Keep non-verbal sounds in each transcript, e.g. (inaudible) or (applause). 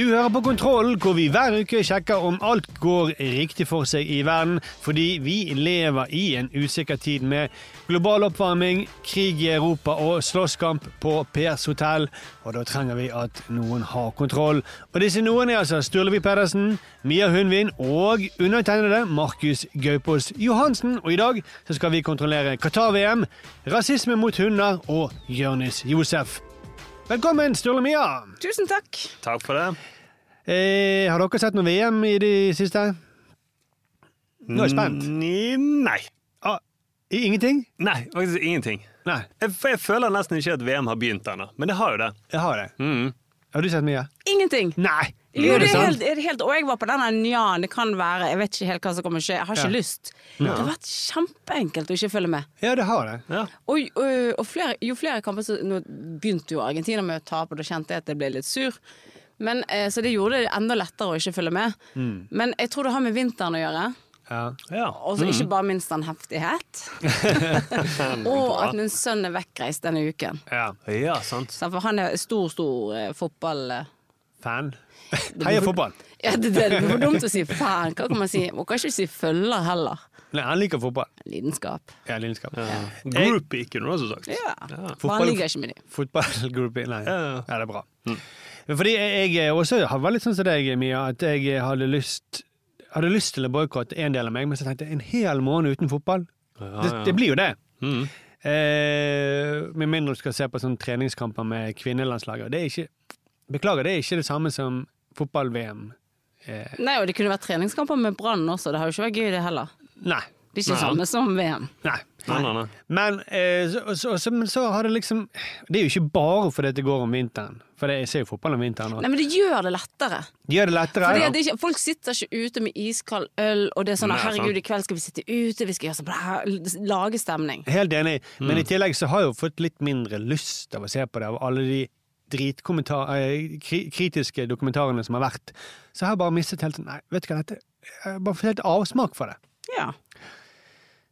Du hører på Kontrollen, hvor vi hver uke sjekker om alt går riktig for seg i verden, fordi vi lever i en usikker tid med global oppvarming, krig i Europa og slåsskamp på Pers hotell. Og da trenger vi at noen har kontroll. Og disse noen er altså Sturlevi Pedersen, Mia Hundvin og undertegnede Markus Gaupås Johansen. Og i dag så skal vi kontrollere Qatar-VM, rasisme mot hunder og Jonis Josef. Velkommen, Sturle Mia. Tusen takk. Takk for det. Eh, har dere sett noe VM i det siste? Nå er jeg spent. Nei. Ah, ingenting? Nei, faktisk ingenting. Nei, Jeg, jeg føler nesten ikke at VM har begynt ennå, men det har jo det. jeg har det. Mm. Har du sett mye? Ingenting. Nei! Jo, det er helt, er det helt Og jeg var på denne nja, det kan være Jeg vet ikke helt hva som kommer til å skje. Jeg har ikke Ja. lyst. Det har vært kjempeenkelt å ikke følge med. Ja, det har det. Ja. Og, og, og flere, jo flere kamper så Nå begynte jo Argentina med å tape, og da kjente jeg at jeg ble litt sur. Men, eh, så det gjorde det enda lettere å ikke følge med. Men jeg tror det har med vinteren å gjøre. Ja. Ja. Og så ikke bare minst den heftighet. (laughs) og at min sønn er vekkreist denne uken. ja. ja, sant. Så For han er stor, stor uh, fotball... eh, Fan. Heier fotball. (laughs) Ja, det, det, det er for dumt å si fan. Hva kan man si? Man kan ikke si følger heller. Nei, han liker fotball. Lidenskap. Ja, lidenskap. Groupie, kunne du også sagt. Ja. Ja. Fotball, han ligger ikke med dem. Fotballgroupie. Nei. Ja, ja. Ja, det er bra. Men fordi jeg, jeg også var litt sånn som deg, Mia, at jeg hadde lyst hadde lyst til å boikotte en del av meg, men så tenkte jeg en hel måned uten fotball. Det, det blir jo det. Mm. Eh, med mindre du skal se på sånne treningskamper med kvinnelandslaget. Det er ikke Beklager, det er ikke det samme som fotball-VM. Eh, Nei, og det kunne vært treningskamper med Brann også. Det har jo ikke vært gøy, det heller. nei. Det er ikke det samme som VM. Nei. Nei, nei, nei. Men eh, så, så, så, så har det liksom Det er jo ikke bare fordi det går om vinteren. For jeg ser jo fotball om vinteren. Og Nei, men det gjør det lettere. de gjør det lettere. Fordi ja. det ikke, Folk sitter ikke ute med iskald øl, og det er sånn Nei, sant. herregud, i kveld skal vi sitte ute, vi skal gjøre sånn lage stemning. Helt enig, men Mm. i tillegg så har jeg jo fått litt mindre lyst av å se på det, av alle de dritkommentar... eh, kritiske dokumentarene som har vært. Så jeg har bare mistet helt sånn Nei, vet du hva, dette Jeg har bare fått helt avsmak for det. Ja.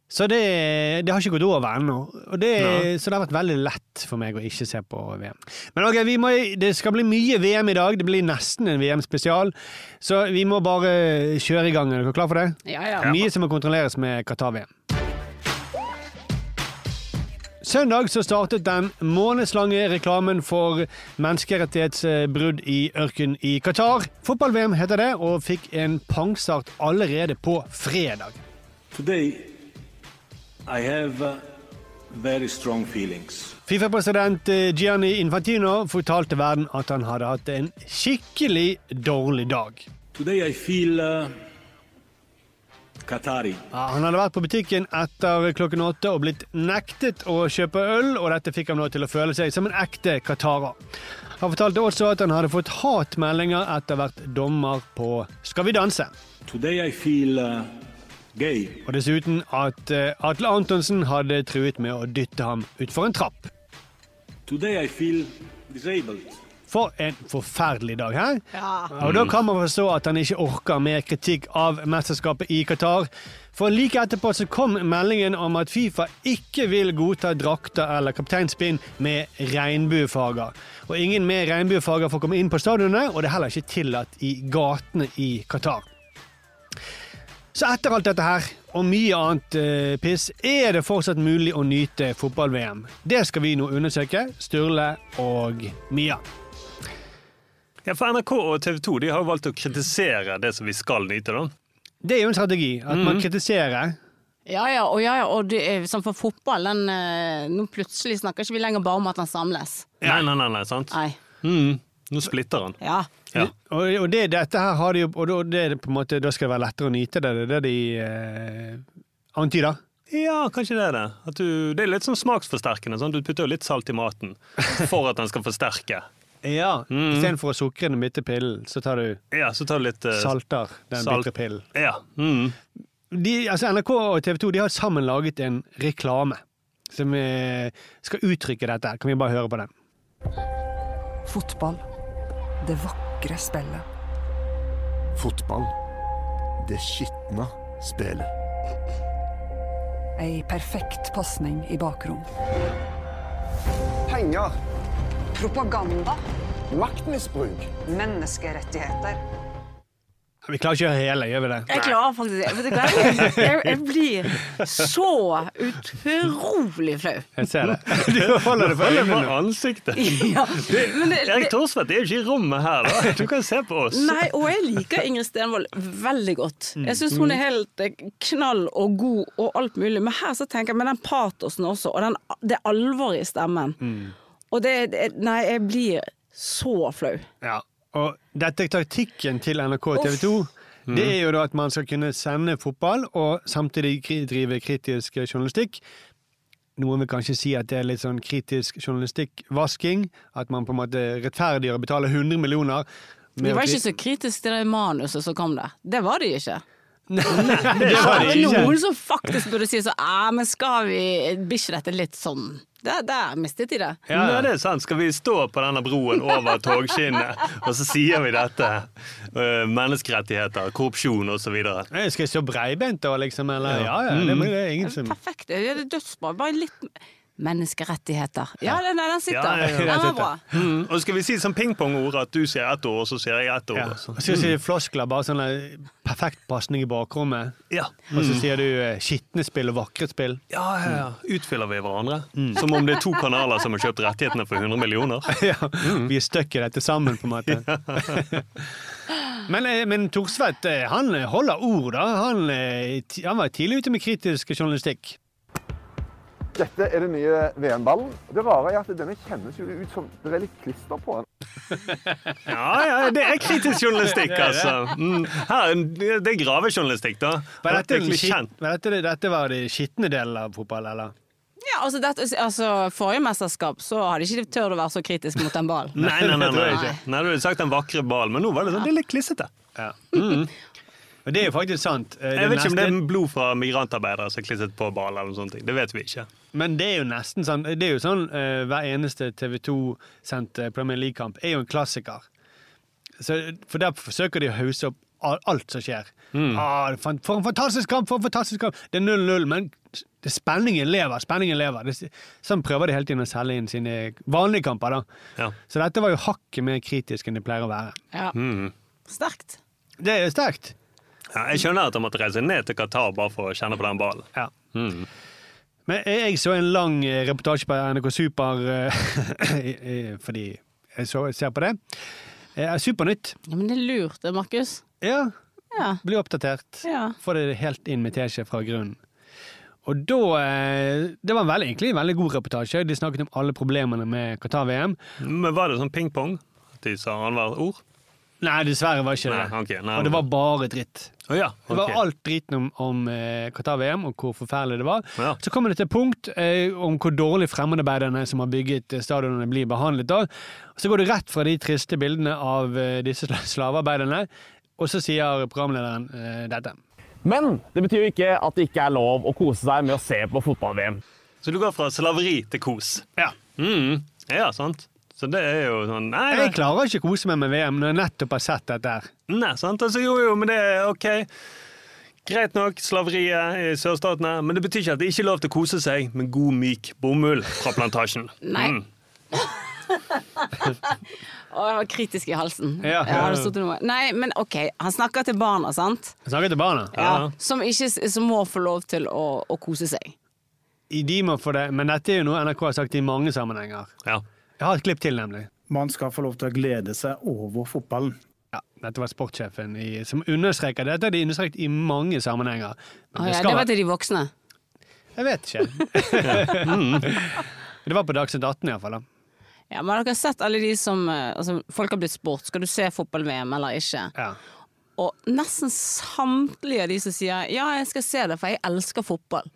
Så det, det har ikke gått over ennå. Og det- Så det har vært veldig lett for meg å ikke se på VM. Men ok, vi må, det skal bli mye VM i dag. Det blir nesten en VM-spesial. Så vi må bare kjøre i gang. Er dere klar for det? Ja, ja. Mye som må kontrolleres med Qatar-VM. Søndag så startet den månedslange reklamen for menneskerettighetsbrudd i ørken i Qatar. Fotball-VM heter det, og fikk en pangstart allerede på fredag. Today, I have uh, very strong feelings. Fifa-president eh, Gianni Infantino fortalte verden at han hadde hatt en skikkelig dårlig dag. Today I feel uh, han hadde vært på butikken etter klokken åtte og blitt nektet å kjøpe øl, og dette fikk ham nå til å føle seg som en ekte qatarer. Han fortalte også at han hadde fått hatmeldinger etter å ha vært dommer på Skal vi danse. Today I feel uh, gay. Og dessuten at eh, Atle Antonsen hadde truet med å dytte ham utfor en trapp. Today I feel disabled. For en forferdelig dag her. Ja. Og da kan man forstå at han ikke orker mer kritikk av mesterskapet i Qatar. For like etterpå så kom meldingen om at Fifa ikke vil godta drakter eller kapteinspinn med regnbuefarger. Og ingen med regnbuefarger får komme inn på stadionene, og det er heller ikke tillatt i gatene i Qatar. Så etter alt dette her, og mye annet eh, piss, er det fortsatt mulig å nyte fotball-VM. Det skal vi nå undersøke, Sturle og Mia. Ja, for NRK og TV 2 de har jo valgt å kritisere det som vi skal nyte. da. Det er jo en strategi, at man kritiserer. Ja, ja, og, ja, ja, og det er, som for fotball, den, eh, nå plutselig snakker ikke vi lenger bare om at den samles. Nei, nei, nei, nei, sant? Nei. Mm. Nå splitter han. Ja. Ja. Og, og det, dette her har de jo, og da, det på en måte, da skal det være lettere å nyte det, det er det de eh, antyder. Ja, kanskje det er det. At du, det er litt sånn smaksforsterkende. Sånn. Du putter jo litt salt i maten for at den skal forsterke. (laughs) Ja. Mm. Istedenfor å sukre den bitte pillen, så tar du Ja, så tar du litt uh, salter den salt. bitre pillen. Ja. Mm. De, altså NRK og TV 2 de har sammen laget en reklame som eh, skal uttrykke dette. Kan vi bare høre på den? Fotball. Det vakre spillet. Fotball. Det skitne spillet. Ei perfekt pasning i bakrom. Penger. Propaganda. Maktmisbruk. Menneskerettigheter. Vi klarer ikke å gjøre hele, gjør vi det? Jeg klarer faktisk det. Vet du hva? Jeg, jeg, blir så utrolig flau. Jeg ser det. (laughs) Du holder det for øynene på nå. ansiktet. (laughs) Ja. Men det, Erik det, Thorsvedt er jo ikke i rommet her, da. Du kan se på oss. nei, og jeg liker Ingrid Stenvold veldig godt. Jeg syns hun er helt eh, knall og god og alt mulig, men her så tenker jeg med den patosen også, og den, det alvoret i stemmen. Og det, det Nei, jeg blir så flau. Ja. Og dette er taktikken til NRK og TV 2. Det er jo da at man skal kunne sende fotball og samtidig drive kritisk journalistikk. Noen vil kanskje si at det er litt sånn kritisk journalistikkvasking. At man på en måte rettferdiggjør å betale 100 millioner. Det var ikke så kritisk til det manuset som kom der. Det var de ikke. Det var det Det er ikke. noen som faktisk burde si så Æ, men skal vi Blir ikke dette litt sånn Der, der mistet de det. Ja, Nei, det er sant. Skal vi stå på denne broen over togskinnet, (laughs) og så sier vi dette? eh, menneskerettigheter, korrupsjon osv. Skal jeg stå breibent da, liksom? Eller? Ja, ja, det, det er ingen som Perfekt. Det er dødsbra. Bare litt Menneskerettigheter. Ja, den, den sitter. Ja, ja, ja, den den var bra. Mm. Og skal vi si som pingpongord at du sier ett ord, og så sier jeg ett ord? ja. og så- sier mm. floskler, bare sånn eh, perfekt pasning i bakrommet. Ja. Og så sier du eh, skitne spill og vakre spill. Ja, ja, ja. Utfyller vi hverandre? Som om det er to kanaler som har kjøpt rettighetene for 100 millioner? (laughs) ja, Vi er stuck i dette sammen, på en måte. (laughs) (laughs) Men, eh, men Thorsvedt han holder ord, da. Han, han var tidlig ute med kritisk journalistikk. Dette er den nye VM-ballen. Det rare er at denne kjennes jo ut som det er litt klister på den. (laughs) Ja, ja, det er kritisk journalistikk, (laughs) altså. Mm. Her, det er gravejournalistikk, da. Var dette, den kjent. var dette, dette var de skitne delen av fotball, eller? Ja, altså, dette, altså Forrige mesterskap så hadde ikke de turt å være så kritisk mot den ballen. Nei, nei, nei. nei, (laughs) nei. nei du hadde sagt den vakre ballen, men nå var det sånn, det er litt klissete. Ja. Og det er jo faktisk sant. Eh, Jeg vet ikke om det er blod fra migrantarbeidere som er klistret på ball, eller sånne ting. Det vet vi ikke. Men det er jo nesten sånn Det er jo sånn uh, hver eneste TV 2-sendte Premier League-kamp er jo en klassiker. Så, for der forsøker de å hause opp alt som skjer. Ah, for en fantastisk kamp! For en fantastisk kamp! Det er 0-0, men det, spenningen lever. Spenningen lever. Det, sånn prøver de hele tiden å selge inn sine vanlige kamper. da. Ja. Så dette var jo hakket mer kritisk enn det pleier å være. Ja. Mm. Sterkt. Det er sterkt. Ja, jeg skjønner at han måtte reise ned til Qatar bare for å kjenne på den ballen. Ja. Mm. Men jeg, jeg så en lang eh, reportasje på NRK Super eh, (laughs) fordi jeg så, ser på det. Eh, Supernytt. Ja, men det er lurt, det, Markus. Ja, Ja. bli oppdatert. ja. Få det helt inn med teskje fra grunnen. Og da Det var veldig, egentlig en veldig god reportasje. De snakket om alle problemene med Qatar-VM. Men var det sånn ping-pong? De sa annethvert ord? Nei, dessverre var ikke det. Nei, okay, nei, og det var bare dritt. Oh, ja, Det var alt driten om, om eh, Qatar-VM og hvor forferdelig det var. Ja. Så kommer det til et punkt eh, om hvor dårlig fremmedarbeiderne som har bygget eh, stadionene, blir behandlet. da. Så går det rett fra de triste bildene av eh, disse sla- slavearbeiderne, og så sier programlederen eh, dette. Men det betyr jo ikke at det ikke er lov å kose seg med å se på fotball-VM. Så du går fra slaveri til kos? Ja. Mm. Ja, sant. Så det er jo sånn Nei. Jeg klarer ikke å kose meg med VM når jeg nettopp har sett dette her. nei sant? Altså, jo, jo, men det er OK. Greit nok, slaveriet i sørstatene, men det betyr ikke at det ikke er lov til å kose seg med god, myk bomull fra plantasjen. (laughs) Nei. Mm. (laughs) Og jeg var kritisk i halsen. Ja. Jeg hadde stått noe. Nei, men OK, han snakker til barna, sant? Han snakker til barna. Ja. Som, ikke, som må få lov til å, å kose seg. De må få det, men dette er jo noe NRK har sagt i mange sammenhenger. Ja. Jeg har et klipp til, nemlig. Man skal få lov til å glede seg over fotballen. Ja, dette var sportssjefen i, som understreker dette. er de understreket i mange sammenhenger. Men det ja, skal det var til de voksne. Jeg vet ikke. (laughs) mm. Det var på Dagsnytt 18 iallfall. Ja, men har dere sett alle de som eh, altså, Folk har blitt spurt skal du se fotball-VM eller ikke. Ja. Og nesten samtlige av de som sier ja, jeg skal se det, for jeg elsker fotball.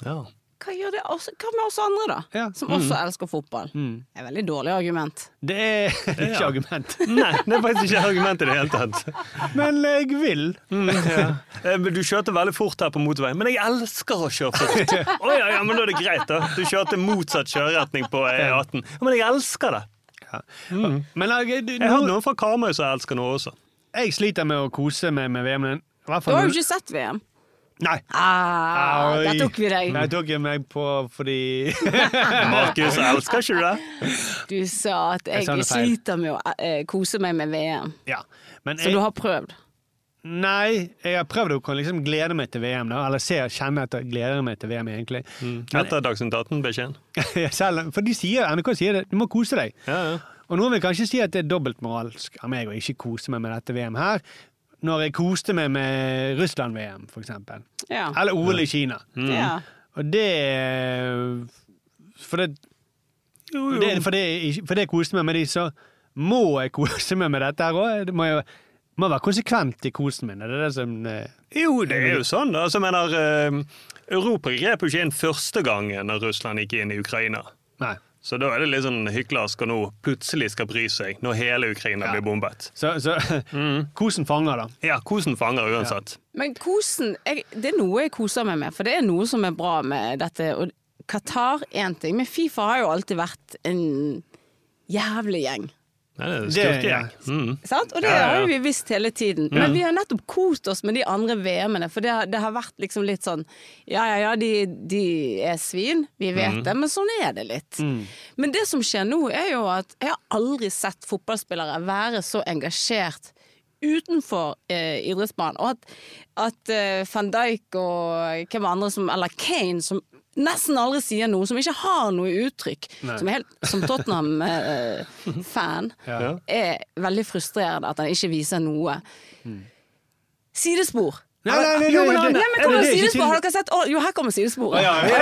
Ja. Hva, gjør det også, hva med oss andre, da? Som også elsker fotball. Det er veldig dårlig argument. Det er (laughs) ikke argument. (laughs) Nei, det er faktisk ikke argument i det hele tatt. Men jeg vil. Mm, ja. Eh, Du kjørte veldig fort her på motorveien, men jeg elsker å kjøre fort. (laughs) Å ja, ja, men da er det greit, da. Du kjørte motsatt kjøreretning på E18. Ja, men jeg elsker det. Mm. Men jeg, du, Jeg har noen fra Karmøy som elsker noe også. jeg sliter med å kose meg med VM. men Du har jo ikke sett VM. Nei. Ah, der tok vi deg. Der tok jeg meg på fordi (laughs) Markus, elsker ikke du det? Du sa at Jeg jeg, sliter med å eh, kose meg med VM. Ja. Men Så du har prøvd? Nei, jeg har prøvd å liksom glede meg til VM. Da. Eller se og kjenne at jeg gleder meg til VM, egentlig. Etter Dagsnytt 18-beskjeden. (laughs) For de sier, NRK sier det, du må kose deg. Ja, ja. Og noen vil kanskje si at det er dobbeltmoralsk av meg å ikke kose meg med dette VM her, når jeg koste meg med Russland-VM, for eksempel. Ja. Eller OL i Kina. Ja. Og det For det, det, for det, for det koste meg med de, så må jeg kose meg med dette her òg. Det må jo må være konsekvent i kosen min. Er det det som eh, Jo, det er jo sånn. da. Altså, mener, eh, Europa grep jo ikke inn første gangen når Russland gikk inn i Ukraina. Nei. Så da er det litt sånn hyklersk å nå plutselig skal bry seg når hele Ukraina blir bombet. Så, så kosen fanger, da. Ja, kosen fanger uansett. Men kosen, jeg, det er noe jeg koser meg med, for det er noe som er bra med dette. Og Qatar én ting, men Fifa har jo alltid vært en jævlig gjeng. Nei, det er jeg. Mm. Og det Ja, ja. har vi visst hele tiden. Men vi har nettopp kost oss med de andre VM-ene, for det, har- det har vært liksom litt sånn Ja ja ja, de, de er svin, vi vet Mm. det, men sånn er det litt. Men det som skjer nå, er jo at jeg har aldri sett fotballspillere være så engasjert utenfor eh, idrettsbanen. Og at, at eh, van Dijk og hvem andre som Eller Kane, som nesten aldri sier noe, som ikke har noe uttrykk, Nei. som, helt, som Tottenham-fan, (laughs) Ja. er veldig frustrerende at han ikke viser noe. Sidespor. Nei, nei, nei, Jo, nei, nei, men kommer er sidespor? Har dere sett? Å, jo, her kommer sidesporet. Ja, ja, ja,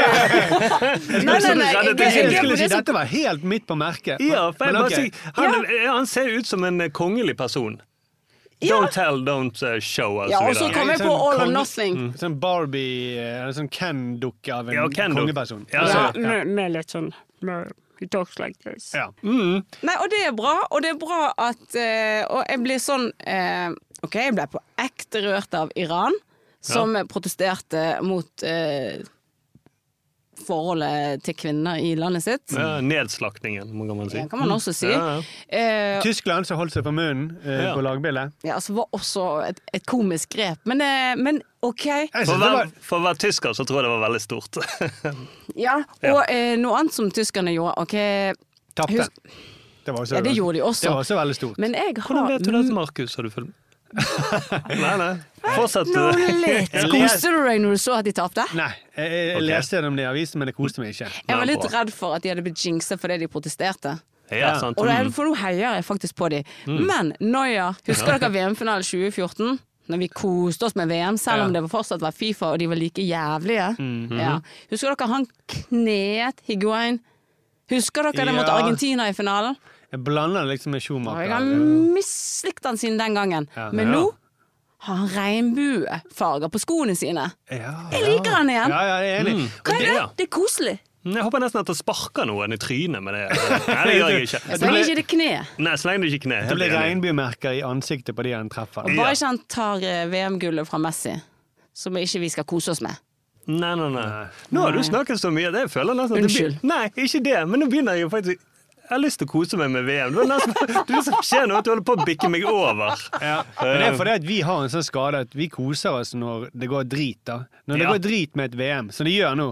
(laughs) Nei, nei, nei. Jeg Jeg, skulle si dette var helt midt på merket. Ja, for jeg Men bare sier, han, han ser ut som en eh, kongelig person. Ja. Don't tell, don't eh, show, og Ja, og så kommer kom jeg på Sånn All or Nothing. Mm, Sånn Barbie, eh, eller sånn Ken-dukke av en Ja, kongeperson. Ja, Ja, med, med litt sånn med, He talks like this. Ja. Nei, og det er bra, og det er bra at eh, Og jeg blir sånn eh, OK, jeg ble på ekte rørt av Iran, som protesterte mot eh, forholdet til kvinner i landet sitt. Ja, nedslaktingen, kan man si. Ja, kan man også si. Ja, ja. Eh, Tyskland som holdt seg for munnen eh, Ja. på lagbildet. ja, altså var også et, et komisk grep. Men, eh, men OK. For å være, var for å være tysker så tror jeg det var veldig stort. (laughs) Ja, og eh, noe annet som tyskerne gjorde. OK, tapte. Husk- Det var også, Ja, det gjorde de også. Det var også veldig stort. men jeg har Hvordan vet du det, Markus? Har du fulgt (laughs) Nei, nei. Fortsett. Jeg Koste du deg når du så at de tapte? Nei, jeg, jeg Ok. leste det om det i avisen, men det koste meg ikke. Jeg var litt redd for at de hadde blitt jinxa fordi de protesterte. Ja, sant. Og det, Mm. for nå heier jeg faktisk på de. Men Noya, husker dere VM-finalen 2014? Når vi koste oss med VM, selv om Ja. det fortsatt var Fifa og de var like jævlige. ja. Husker dere han knet Higuain? Husker dere det mot Argentina i finalen? Jeg blander det liksom med Schumacher. jeg har mislikt han siden den gangen. Ja. Men nå har han regnbuefarger på skoene sine. Ja, Jeg liker han igjen. Ja, ja, jeg er enig. Mm. Hva er det? Det er koselig. Jeg håper nesten at det sparker noen i trynet med det. (laughs) Nei, det gjør jeg ikke. Så lenge ikke det er kne. Nei, så lenge det ikke kne. Det blir regnbuemerker i ansiktet på de han treffer. Og bare ikke han tar eh, VM-gullet fra Messi, som ikke vi skal kose oss med. Nei, nei, nei. Nå har du snakket så mye. Det føler jeg nesten at det Unnskyld. blir- Nei, ikke det. Men nå begynner jeg faktisk Jeg har lyst til å kose meg med VM. Det er (laughs) det skjer noe at du holder på å bikke meg over. Ja, men det er fordi at vi har en sånn skade at vi koser oss når det går drit. da. Når det Ja. går drit med et VM, som det gjør nå.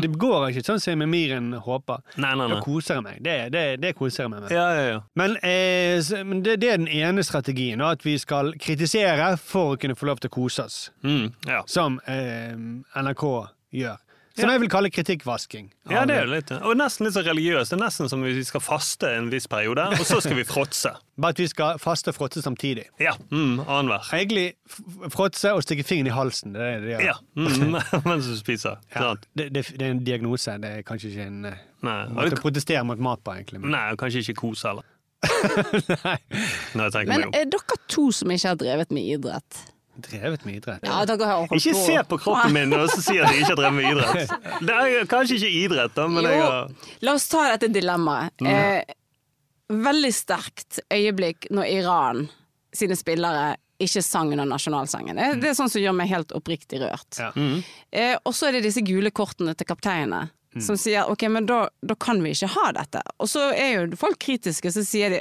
Det går ikke sånn som Miren håper. Nei, nei, Da nei. koser jeg meg. Det, det, det koser jeg meg med. Ja, ja, ja. Men, eh, det, det er den ene strategien, at vi skal kritisere for å kunne få lov til å kose oss. Mm, ja. Som eh, NRK gjør. Som Ja. jeg vil kalle kritikkvasking. Ja, det er jo litt Og nesten litt så religiøst. Det er nesten som vi skal faste en viss periode, og så skal vi fråtse. (laughs) Bare at vi skal faste og fråtse samtidig. Ja. Mm, Annenhver. Egentlig fråtse og stikke fingeren i halsen. Det er det de gjør. Ja. Mm, (laughs) mens du spiser. Ja, det, det, det er en diagnose. Det er kanskje ikke en eh, Nei, måte å protestere mot mat på, egentlig. Men, nei, kanskje ikke kose heller. (laughs) Nei. Nei, Men er dere to som ikke har drevet med idrett? Drevet med idrett. Ja, dere har holdt Ikke på. se på kroppen min og så si at jeg ikke har drevet med idrett. (laughs) Det er kanskje ikke idrett, da, men jeg har Jo, la oss ta dette dilemmaet. Mm. Eh, veldig sterkt øyeblikk når Iran sine spillere ikke sang under nasjonalsangen. Det, det er sånn som gjør meg helt oppriktig rørt. Ja. Eh, og så er det disse gule kortene til kapteinene. Som sier ok, men da, da kan vi ikke ha dette. Og så er jo folk kritiske, så sier de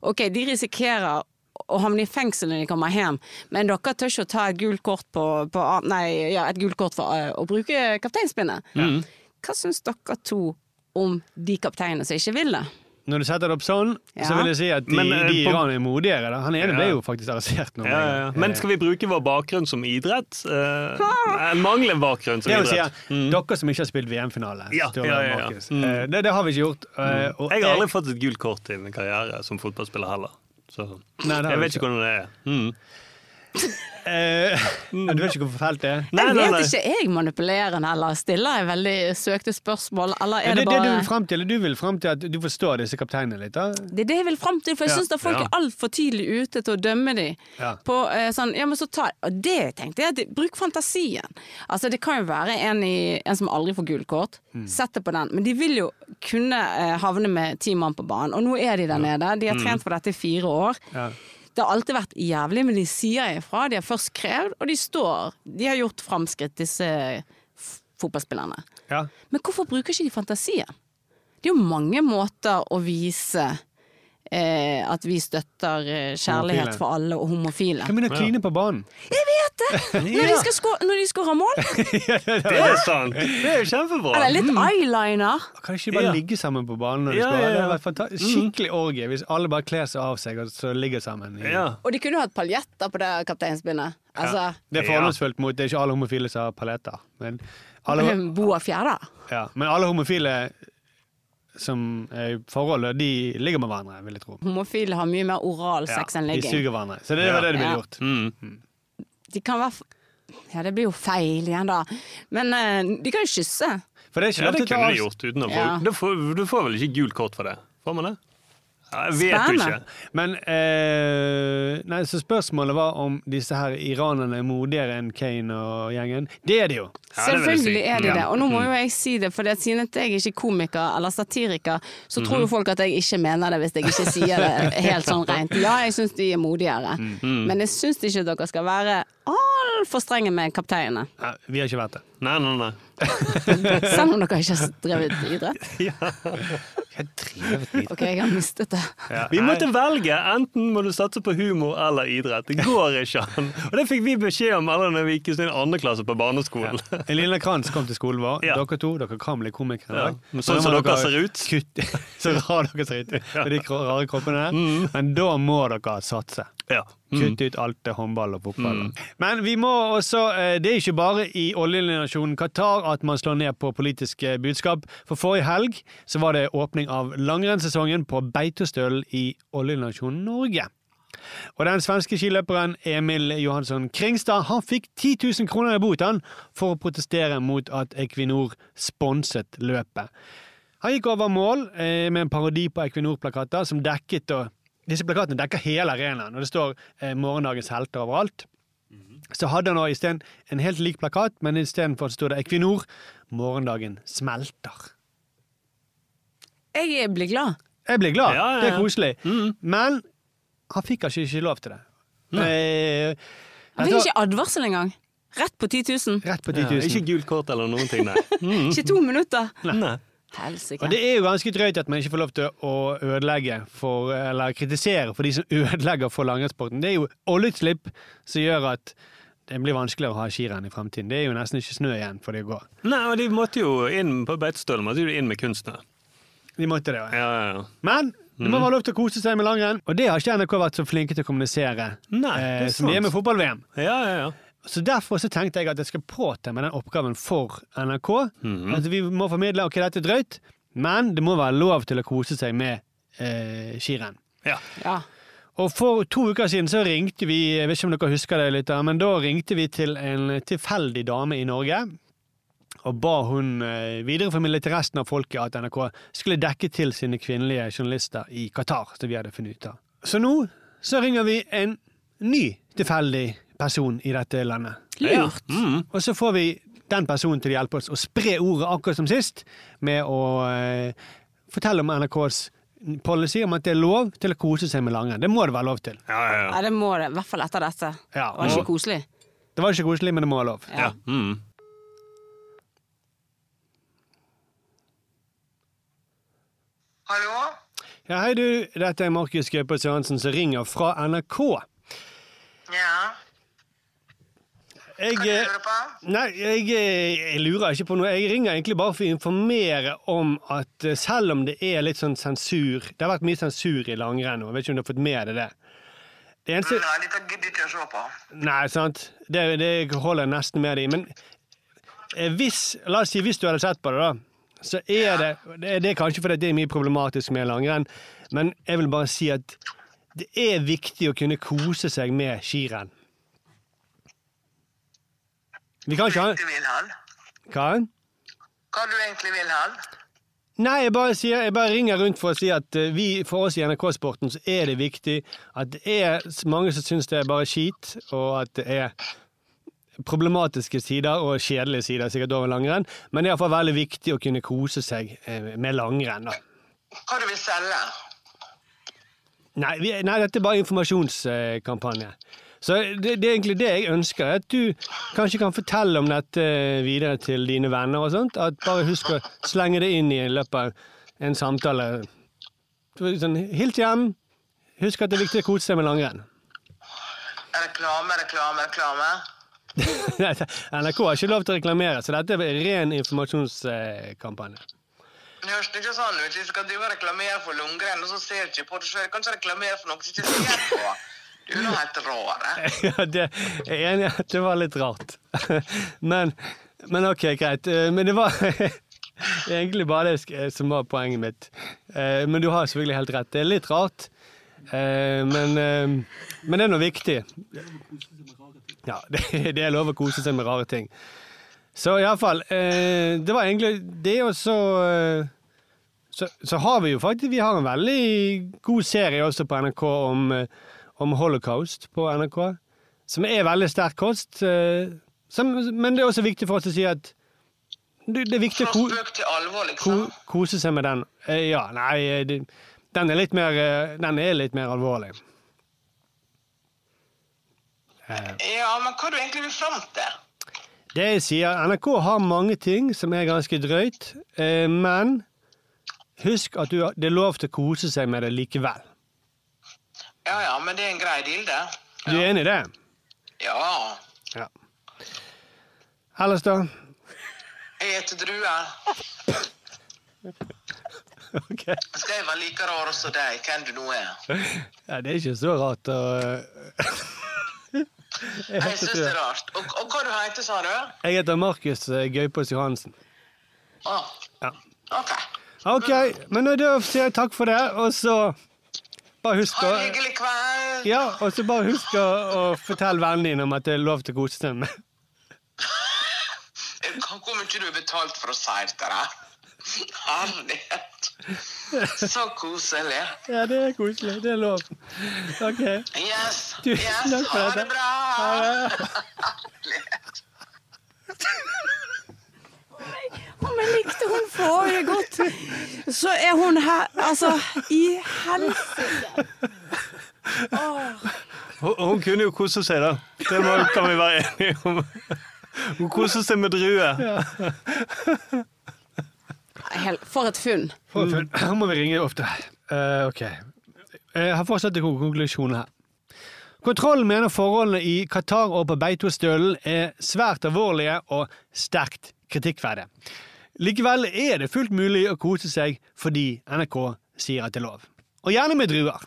ok, de risikerer å havne i fengsel når de kommer hjem, men dere tør ikke å ta et gult kort, på, på, nei, ja, et gult kort for eh, å bruke kapteinspinnet. Hva syns dere to om de kapteinene som ikke vil det? Når du setter det opp sånn, Ja. så vil jeg si at de, Men, eh, de på- er modigere. Da. Han ene Ja. ble jo faktisk arrestert nå. ja. Men skal vi bruke vår bakgrunn som idrett? Eh, en bakgrunn som idrett. vil si, idrett. Mm. Dere som ikke har spilt VM-finale. Ja, Sturla ja, ja, ja. Mm. Eh, Det, det har vi ikke gjort. eh, og Jeg har aldri fått et gult kort i min karriere som fotballspiller heller. Så Nei, jeg vet ikke hvordan det er. Mm. Eh, Du vet ikke hvorfor felt det er? Nei, jeg vet nei. ikke, er jeg manipulerende eller stiller jeg veldig søkte spørsmål, eller er det det bare det du vil frem til. Du vil frem til at du forstår disse kapteinene litt. da. Det er det jeg vil fram til, for jeg Ja. syns folk Ja. er altfor tidlig ute til å dømme dem. Ja. På uh, sånn, ja, men så ta, og det tenkte jeg, at bruk fantasien. Altså Det kan jo være en, i, en som aldri får gult kort, Mm. sett det på den. Men de vil jo kunne uh, havne med ti mann på banen, og nå er de der nede. De har trent for dette i fire år. Mm. Ja. Det har alltid vært jævlig, men de sier ifra. De har først krevd, og de står. De har gjort framskritt, disse fotballspillerne. Ja. Men hvorfor bruker ikke de fantasien? Det er jo mange måter å vise eh, at vi støtter eh, kjærlighet Homofile. for alle og homofile. Kan begynne å kline på banen. Jeg vet det! (laughs) Når de, skal skå- når de skårer mål. (laughs) Det er sant! Det er jo kjempebra. Eller litt eyeliner. Kan ikke bare Ja. ligge sammen på banen når de Ja, ja, ja. Det hadde vært fanta- skikkelig orgie hvis alle bare kler seg av seg og så ligger sammen. Ja. Og de kunne hatt paljetter på det kapteinsbindet. Altså, Det er fordomsfullt mot Det er ikke alle homofile som har paljetter. Men alle, (laughs) Boa Fjæra. ja, men alle homofile som er i forhold, de ligger med hverandre, vil jeg tro. Homofile har mye mer oral sex enn de suger hverandre. Så det var det de ville Ja. gjort. Mm. De kan være f- Ja, det blir jo feil igjen, da. Men uh, de kan jo kysse. For det er ikke Ja, lov det til å ta kunne de gjort uten å få Ja. du, får, du får vel ikke gult kort for det? Får man det? Jeg vet jo Spennende. ikke. Men eh, nei, så spørsmålet var om disse her iranerne er modigere enn Kane og gjengen. Det er de jo. Ja, Selvfølgelig si. Er de det. Og nå må jo jeg si det, for siden at jeg ikke er komiker eller satiriker, så tror Mhm. jo folk at jeg ikke mener det hvis jeg ikke sier det helt sånn rent. Ja, jeg syns de er modigere, Mhm. men jeg syns ikke dere skal være altfor strenge med kapteinene. Ja, vi har ikke vært det. Nei, nei, nei. Selv om dere ikke har drevet idrett. (laughs) Jeg har drevet idrett. Ok, jeg har mistet det. Vi måtte velge. Enten må du satse på humor eller idrett. Det går ikke an. Og det fikk vi beskjed om alle når vi gikk i andre klasse på barneskolen. Elina Kranz kom til skolen vår. Ja. Dere to dere kan bli komikere. Ja. dag. Sånn som så dere ser ut. Kutt, (laughs) så rare dere ser ut med de rare kroppene. (laughs) Men da må dere satse. Ja. Kutt ut alt det håndball og fotball. Men vi må også eh, Det er ikke bare i oljenasjonen Qatar at man slår ned på politiske budskap. For forrige helg så var det åpning av langrennssesongen på Beitostølen i oljenasjonen Norge. Og den svenske skiløperen Emil Johansson Kringstad han fikk 10 000 kroner i bot for å protestere mot at Equinor sponset løpet. Han gikk over mål eh, med en parodi på Equinor-plakater som dekket da Disse plakatene dekker hele arenaen, og det står eh, 'Morgendagens helter' overalt. Så hadde han isteden en helt lik plakat, men istedenfor sto det Equinor 'Morgendagen smelter'. Jeg blir glad. Jeg blir glad. Ja, ja, ja. Det er koselig. Men han fikk altså ikke lov til det. Eh, Han fikk ikke advarsel engang. Rett på 10 000. Rett på 10 Ja, 000. ikke gult kort eller noen ting, nei. (laughs) Mm. Ikke to minutter. Nei. Helsike. Og det er jo ganske drøyt at man ikke får lov til å ødelegge for, eller kritisere for de som (laughs) ødelegger for langrennssporten. Det er jo oljeutslipp som gjør at det blir vanskeligere å ha skirenn i fremtiden. Det er jo nesten ikke snø igjen for det å gå. Nei, og de måtte jo inn på Beitostølen, måtte jo inn med kunstner. De måtte det, ja. Ja, ja, ja. Men det må være lov til å kose seg med langrenn, og det har ikke NRK vært så flinke til å kommunisere Nei, det eh, er som de er med fotball-VM. Ja, ja, ja. Så Derfor så tenkte jeg at jeg skal påta meg den oppgaven for NRK. Mhm. At vi må formidle ok, dette er drøyt, men det må være lov til å kose seg med eh, skirenn. Ja. Ja. Og for to uker siden så ringte vi jeg vet ikke om dere husker det litt, men da ringte vi til en tilfeldig dame i Norge. Og ba hun eh, videreformidle til resten av folket at NRK skulle dekke til sine kvinnelige journalister i Qatar. som vi hadde funnet ut av. Så nå så ringer vi en ny tilfeldig person i dette landet. Lurt. Mm. Og så får vi den personen til å hjelpe oss å spre ordet akkurat som sist, med å eh, fortelle om NRKs policy om at det er lov til å kose seg med langrenn. Det må det være lov til. Ja, ja, ja. Ja, det må det. I hvert fall etter dette. Ja, Var det ikke koselig? Det var ikke koselig, men det må være lov. ja. Mm. Hallo? Ja, hei du, dette er Markus Gaupås Johansen som ringer fra NRK. Ja? Jeg, Hva du eh, på? nei, jeg, eh, jeg lurer ikke på noe. Jeg ringer egentlig bare for å informere om at eh, selv om det er litt sånn sensur Det har vært mye sensur i langrenn nå, jeg vet ikke om du har fått med deg det? Det eneste Nei, dette gidder ikke å se på. Nei, sant. Det, det holder jeg nesten med deg i. Men hvis, la oss si hvis du hadde sett på det, da, så er det Det det er kanskje fordi det er mye problematisk med langrenn, men jeg vil bare si at det er viktig å kunne kose seg med skirenn. Vi kan ikke ha? Hva? Hva du egentlig vil han? Nei, jeg bare, sier, jeg bare ringer rundt for å si at eh, vi, for oss i NRK-sporten så er det viktig at det er mange som syns det er bare skit, og at det er problematiske sider og kjedelige sider sikkert over langrenn, men det er iallfall veldig viktig å kunne kose seg eh, med langrenn. da. Hva du vil selge? Nei, vi, nei dette er bare informasjonskampanje. Så det, det er egentlig det jeg ønsker, at du kanskje kan fortelle om dette videre til dine venner og sånt. At bare husk å slenge det inn i løpet av en samtale. Sånn, Hils hjem. Husk at det er viktig å kose seg med langrenn. Reklame, reklame, reklame. (laughs) NRK har ikke lov til å reklamere, så dette er ren informasjonskampanje. Det høres ikke sånn ut. Vi skal drive og reklamere for langrenn, og så ser du ikke på det. Kan ikke reklamere for noe som ikke ser på. Du er noe helt eh. (laughs) Ja, det, jeg er enig i at det var litt rart. (laughs) Men, men ok, greit. Eh, Men det var (laughs) egentlig bare det som var poenget mitt. Eh, Men du har selvfølgelig helt rett. Det er litt rart. Eh, Men, eh, men det er nå viktig. Ja, det, er lov å kose seg med rare ting. Så iallfall Det var egentlig det, og så eh, så, så har vi jo faktisk Vi har en veldig god serie også på NRK om, eh, om holocaust på NRK. Som er veldig sterk kost. eh, Som, men det er også viktig for oss å si at det, det er viktig å alvor, ko, liksom. kose seg med den. Eh, Ja, nei eh, det, Den er mer Den er litt mer alvorlig. Ja, men hva du egentlig vil fram til? Det jeg sier, NRK har mange ting som er ganske drøyt, men husk at du, det er lov til å kose seg med det likevel. Ja ja, men det er en grei deal, det. Du er enig i det? Ja. Ja. Ellers, da? Jeg heter Drue. (laughs) Ok. Skal jeg være like rar som deg, hvem du nå er? Ja, det er ikke så rart å (laughs) Jeg syns det er rart. Og, og hva du heter, sa du? Jeg heter Markus eh, Gaupås Johansen. Ah, Ja. ok. OK, men da sier jeg takk for det, og så bare husk Ha å en hyggelig kveld. Ja, og så bare husk å, fortelle vennene dine om at det er lov til å kose seg med. (laughs) Hvor mye du har betalt for å si dette? der? (laughs) Herlighet. Så koselig. Ja, det er koselig. Det er lov. OK. Yes. Du, yes. Ha det bra. Ha det. (laughs) Om jeg likte hun forrige godt, så er hun her Altså, i helsike. Hun, hun kunne jo kose seg, da. Det må, kan vi være enige om. Hun koser seg med drue. Ja. For et funn. For funn. Her må vi ringe ofte. Uh, ok. Jeg har fortsatt en konklusjon her. Kontrollen mener forholdene i Qatar og på Beitostølen er svært alvorlige og sterkt kritikkverdige. Likevel er det fullt mulig å kose seg fordi NRK sier at det er lov. Og gjerne med druer.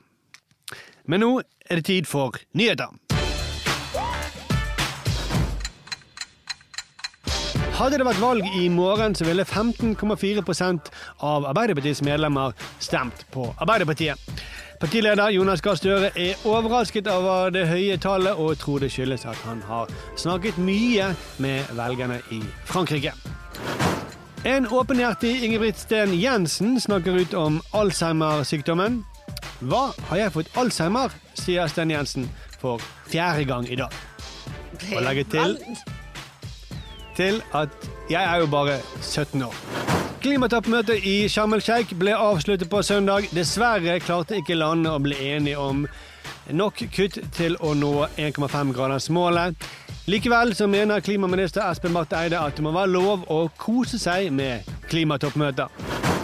Men nå er det tid for nyheter. Hadde det vært valg i morgen, så ville 15,4% av Arbeiderpartiets medlemmer stemt på Arbeiderpartiet. Partileder Jonas Gahr Støre er overrasket over det høye tallet, og tror det skyldes at han har snakket mye med velgerne i Frankrike. En åpenhjertig Ingebrigt Sten Jensen snakker ut om Alzheimer-sykdommen. Hva, har jeg fått Alzheimer? sier Sten Jensen for fjerde gang i dag. Og legger til til at jeg er jo bare 17 år. Klimatoppmøtet i Sharm el-Sheikh ble avsluttet på søndag. Dessverre klarte ikke landene å bli enige om nok kutt til å nå 1,5-gradersmålet. Likevel så mener klimaminister Espen Barth Eide at det må være lov å kose seg med klimatoppmøter.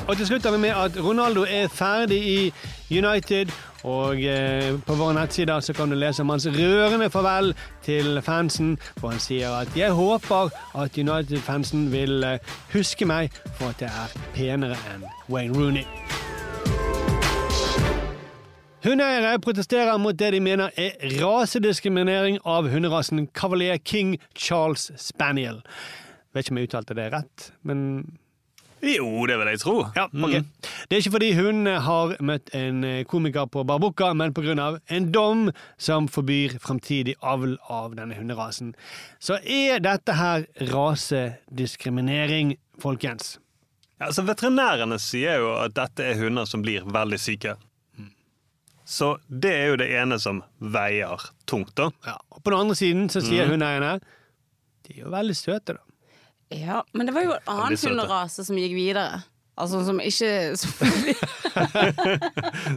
Og til slutt har vi med at Ronaldo er ferdig i United, og eh, på våre nettsider så kan du lese om hans rørende farvel til fansen, hvor han sier at 'jeg håper at United-fansen vil eh, huske meg for at jeg er penere enn Wayne Rooney'. Hundeeiere protesterer mot det de mener er rasediskriminering av hunderasen Cavalier King Charles Spaniel. Vet ikke om jeg uttalte det rett, men Jo, det vil jeg tro. ja, ok. Det er ikke fordi hun har møtt en eh, komiker på Barbukka, men pga. en dom som forbyr framtidig avl av denne hunderasen. Så er dette her rasediskriminering, folkens? Ja, altså Veterinærene sier jo at dette er hunder som blir veldig syke. Så det er jo det ene som veier tungt, da. Ja, og på den andre siden så sier mm. hundeeierne de er jo veldig søte, da. Ja, men det var jo en annen hunderase som gikk videre. Altså som ikke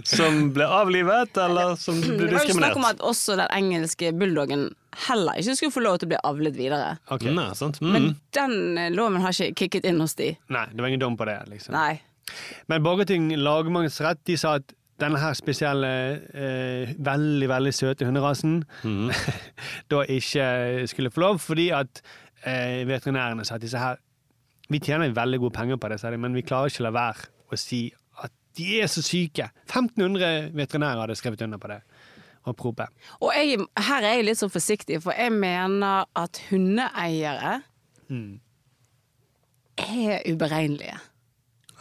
Som (laughs) ble avlivet, eller som ble diskriminert? Det var jo snakk om at også den engelske bulldoggen heller ikke skulle få lov til å bli avlet videre. Okay. Nei, sant? Mm. Men den eh, loven har ikke kicket inn hos de. Nei, det var ingen dom på det. liksom. Nei. Men Borgerting lagmannsrett de sa at denne her spesielle, eh, veldig veldig søte hunderasen Mhm. (laughs) da ikke skulle få lov, fordi at eh, veterinærene sa at disse her Vi tjener veldig gode penger på det, men vi klarer ikke å la være å si at de er så syke. 1500 veterinærer hadde skrevet under på det. Og prope. Og jeg, her er jeg litt så forsiktig, for jeg mener at hundeeiere Mm. er uberegnelige.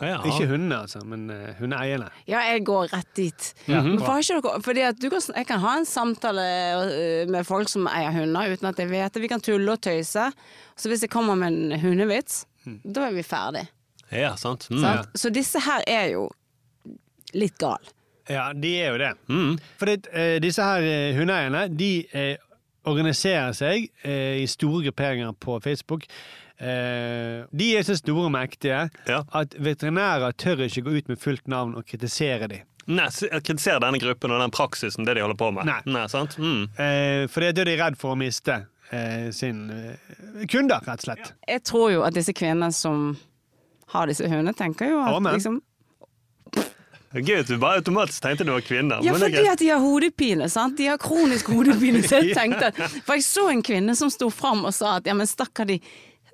Ja. Ikke hundene, altså, men uh, hundeeierne. Ja, jeg går rett dit. Men ikke dere, fordi at du kan, jeg kan ha en samtale øh, med folk som eier hunder, uten at jeg vet det. Vi kan tulle og tøyse. Så hvis jeg kommer med en hundevits, da er vi ferdig. Ja, sant. Mm. Sant? Så disse her er jo litt gale. Ja, de er jo det. Mm. For det, eh, disse her uh, hundeeierne, de eh, organiserer seg eh, i store grupperinger på Facebook. Eh, de er så store og mektige at veterinærer tør ikke gå ut med fullt navn og kritisere dem. Nei, Kritisere jeg kritiserer denne gruppen og den praksisen, det de holder på med. Nei. sant? Mm. Eh, for det er det de er redd for å miste eh, sin eh, kunder, rett og slett. Jeg tror jo at disse kvinnene som har disse hundene, tenker jo at Amen. liksom Gøy at du bare automatisk tenkte det var kvinner. Ja, fordi at de har hodepine. sant? De har kronisk hodepine. Så jeg (laughs) tenkte at, For jeg så en kvinne som sto fram og sa at ja, men stakkar de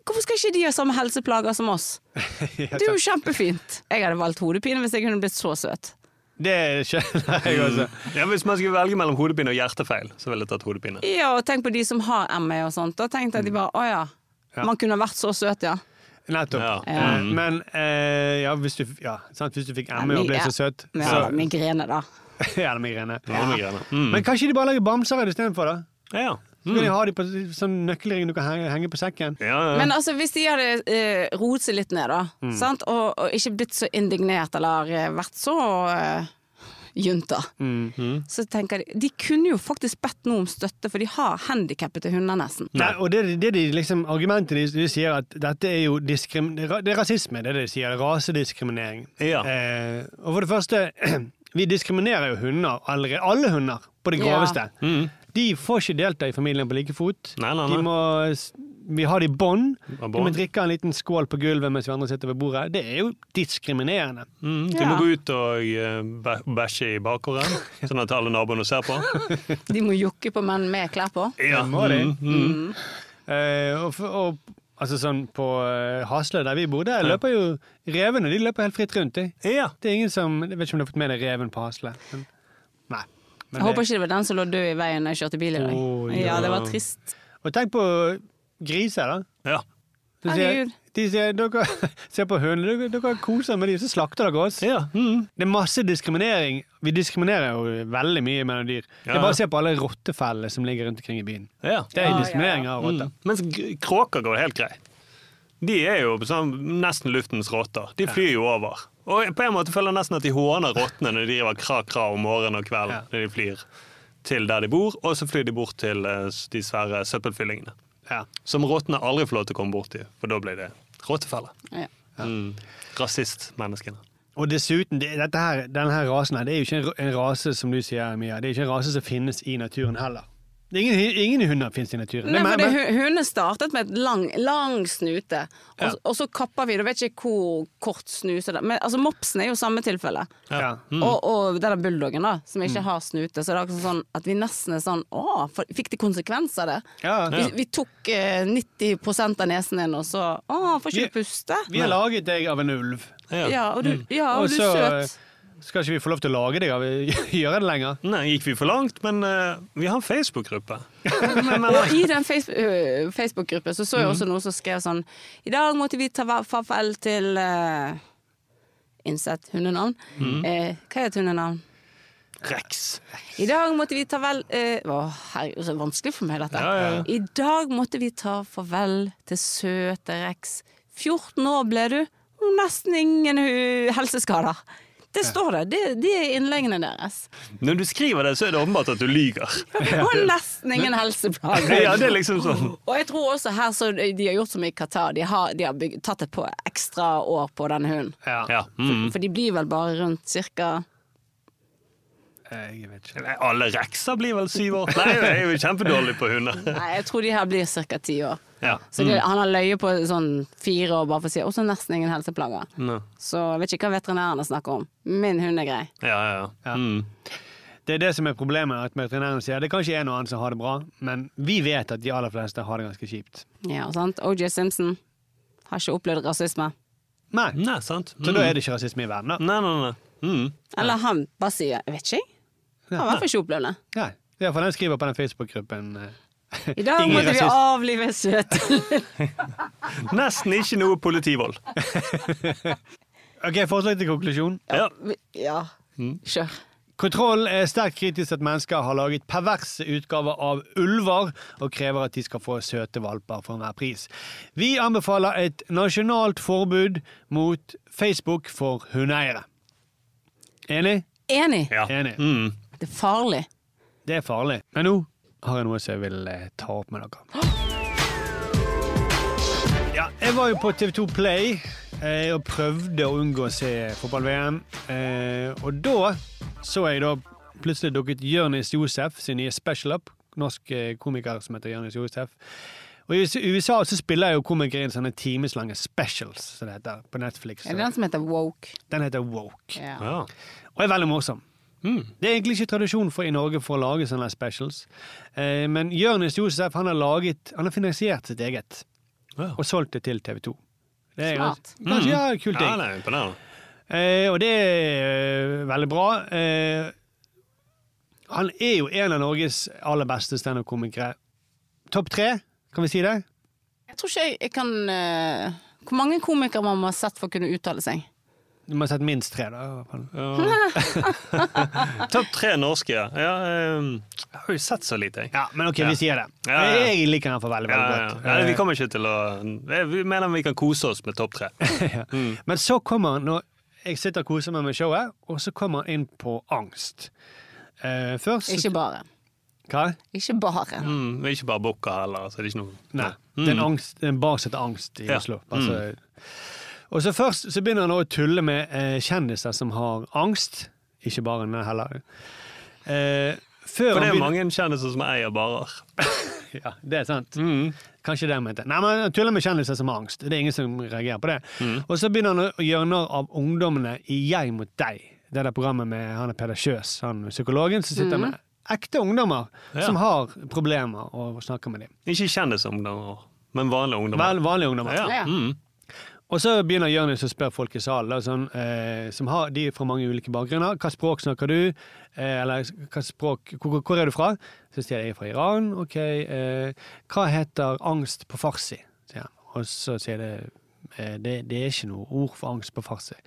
Hvorfor skal ikke de ha samme helseplager som oss? (laughs) Det er jo kjempefint. Jeg hadde valgt hodepine hvis jeg kunne blitt så søt. Det skjønner jeg også. Mm. Ja, Hvis man skulle velge mellom hodepine og hjertefeil, så ville jeg tatt hodepine. Ja, og tenk på de som har ME og sånt. Da tenkte jeg at de bare å ja, Ja. man kunne vært så søt, ja. Nettopp. Ja. Ja. Eh, Men eh, ja, hvis, du, ja, sant? hvis du fikk ME og ble så søt Ja, så, migrene, da. (laughs) Ja, det er migrene. Ja, migrene. Mm. Men kanskje de bare lager bamser istedenfor, da? Ja, Ja, Så kan de ha de på sånn nøkkelring du kan henge, henge på sekken. Men altså, hvis de hadde uh, roet seg litt ned, da, Mm. sant? Og, og ikke blitt så indignert eller uh, vært så uh, junta, Mm. så tenker de De kunne jo faktisk bedt noe om støtte, for de har handikappede hunder nesten. Nei, og det, det de liksom, Argumentet de, de sier at dette er jo diskrim, det er rasisme, det er det de sier. Rasediskriminering. Eh, og for det første, (clears throat) vi diskriminerer jo hunder allerede. Alle hunder, på det Ja. groveste. De får ikke delta i familien på like fot. Nei, nei, nei. De må, vi har de i bånd. De må drikke en liten skål på gulvet mens vi andre sitter ved bordet. Det er jo diskriminerende. Mm, de må gå ut og eh, bæsje i bakgården, (laughs) sånn at alle naboene ser på. De må jokke på menn med klær på. Ja, må de. Mm, mm. Uh, og, og altså sånn på uh, Hasle, der vi bor, der løper jo revene de løper helt fritt rundt. De. Det er ingen som Jeg vet ikke om du har fått med deg reven på Hasle. Nei. Men Jeg håper ikke det var den som lå død i veien da jeg kjørte bil i dag. Oh, ja. ja, det var trist. Og tenk på griser, da. Ja. De sier, de sier dere (laughs) ser på hundene, dere, dere koser med dem, så slakter dere oss. Mm. Det er masse diskriminering. Vi diskriminerer jo veldig mye mellom dyr. Det Ja. er bare å se på alle rottefellene som ligger rundt omkring i byen. Ja. Det er diskriminering av rotter. Mm. Mens kråker går helt greit. De er jo sånn, nesten luftens rotter. De flyr jo over. Og på en måte føler jeg nesten at de håner rottene når de driver kra-kra om morgenen og kvelden når de flyr til der de bor, og så flyr de bort til eh, de svære søppelfyllingene. Som rottene aldri får lov til å komme bort til, for da blir det rottefelle. Ja. Mm. Rasistmenneskene. Og dessuten, det, dette her, denne her rasen her, det er jo ikke en, en rase som du sier, Mia. Det er ikke en rase som finnes i naturen heller. Det er ingen, ingen hunder finnes i naturen. Nei, for det, Hundene startet med et lang, lang snute, og, Ja. og så kapper vi. Du vet ikke hvor kort snuse det er. Men altså, mopsen er jo samme tilfelle. Ja. Mm. Og, og denne bulldoggen, da, som ikke har snute. Så det er akkurat sånn at vi nesten er sånn Å, fikk det konsekvenser, det? Ja. Vi, vi tok eh, 90 av nesen din, og så Å, får ikke du puste? Vi har laget deg av en ulv. Ja, og du, ja, og du så er søt. Eh, skal ikke vi få lov til å lage det? Vi (laughs) gjøre det lenger. Nei, gikk vi for langt, men uh, vi har en Facebook-gruppe. (laughs) Og i den Facebook-gruppen så så jeg også noen som skrev sånn I dag måtte vi ta farvel til uh, Innsett hundenavn. Mm. Eh, hva er et hundenavn? Rex. I dag måtte vi ta vel eh, Å, herregud, så vanskelig for meg, dette. Ja, ja, ja. I dag måtte vi ta farvel til søte Rex. 14 år ble du, og nesten ingen helseskader. Det står det. Det, det er innleggene deres. Når du skriver det, så er det åpenbart at du lyger. Og nesten ingen helseplager. Ja, det er liksom sånn. Og jeg tror også her så de har gjort som i Qatar. De har, de har bygget, tatt et på ekstra år på denne hunden. Ja. Mm. For de blir vel bare rundt cirka Jeg vet ikke. Nei, Alle rekser blir vel syv år? Nei, jeg er jo kjempedårlig på hunder. (laughs) Nei, jeg tror de her blir cirka ti år. Ja. Så det, Mm. han har løyet på sånn fire år bare for å si også nesten ingen helseplager. Nå. Så jeg vet ikke hva veterinærene snakker om. Min hund er grei. Ja, ja, ja. Mm. Det er det som er problemet, at veterinæren sier det kanskje er noe annet som har det bra, men vi vet at de aller fleste har det ganske kjipt. Ja, sant? OJ Simpson har ikke opplevd rasisme. Nei. Nei, sant. Så da er det ikke rasisme i verden, da. Nei, nei, nei. Mm. Eller han bare sier 'jeg vet ikke'. jeg. Har i hvert fall ikke opplevd det. Nei. Det for den skriver på den Facebook-gruppen. eh, (laughs) I dag Ingen måtte vi rasist. avlive søte (laughs) Nesten ikke noe politivold. (laughs) Ok, Forslag til konklusjon. Ja. Ja, kjør. Kontroll er sterkt kritisk til at mennesker har laget perverse utgaver av ulver, og krever at de skal få søte valper for enhver pris. Vi anbefaler et nasjonalt forbud mot Facebook for hundeeiere. Enig? Enig. Enig. Mm. Det er farlig. Det er farlig. Men nå har jeg noe som jeg vil eh, ta opp med dere. Ja, jeg var jo på TV2 Play eh, og prøvde å unngå å se fotball-VM. Eh, og da så jeg da plutselig dukket Jonis Josef sin nye special up. Norsk eh, komiker som heter Jonis Josef. Og I USA så spiller jo komikere inn sånne timeslange specials, som det heter, på Netflix. Er det den som heter woke? Den heter Woke. Ja. Og er veldig morsom. Det er egentlig ikke tradisjon for i Norge for å lage sånne specials. Eh, men Jonis Josef han har laget, han har finansiert sitt eget. Og solgt det til TV 2. Det er Smart. Kanskje, kanskje ja, kul ting. Ja, det er imponerende. Eh, og det er uh, veldig bra. Eh, han er jo en av Norges aller beste standup-komikere. Topp tre, kan vi si det? Jeg tror ikke jeg, jeg kan uh, Hvor mange komikere man må ha sett for å kunne uttale seg? Du må ha sett minst tre, da. i hvert fall. (laughs) Topp tre norske, ja. ja ehm, jeg har jo sett så lite, jeg. Ja, men ok, vi sier det. Ja, ja. Jeg liker den for veldig, veldig ja, godt. ja. Vi kommer ikke til å Vi mener vi kan kose oss med topp tre. (laughs) Mm. Men så kommer han, når jeg sitter og koser meg med showet, og så kommer han inn på angst. Eh, først Ikke bare. Hva? Ikke bare. Mm, ikke bare booker heller. Så det er ikke noe Nei. Det er en, Mm. angst, det er en bar som heter Angst i Ja. Oslo. Altså, Og så først så begynner han å tulle med eh, kjendiser som har angst. Ikke bare den heller. Eh, før For det er begynner- mange kjendiser som eier barer. (laughs) Ja, det er sant. Mm. Kanskje det han mente. Nei, men han tuller med kjendiser som har angst. Det er ingen som reagerer på det. Mm. Og så begynner han å gjøre narr av ungdommene i Jeg mot deg. Det der programmet med han er Peder Kjøs, han psykologen, som sitter mm. med ekte ungdommer Ja. som har problemer, og snakker med dem. Ikke kjendisungdommer, men vanlige ungdommer. Vel, vanlige ungdommer. Ja. Mm. Og så begynner Jonis å spørre folk i salen, sånn, eh, som har, de er fra mange ulike bakgrunner. Hva språk snakker du? Eh, eller språk, hvor, hvor er du fra? Så sier jeg jeg er fra Iran. Ok. Eh, hva heter angst på farsi? Og så sier jeg eh, det, det er ikke noe ord for angst på farsi.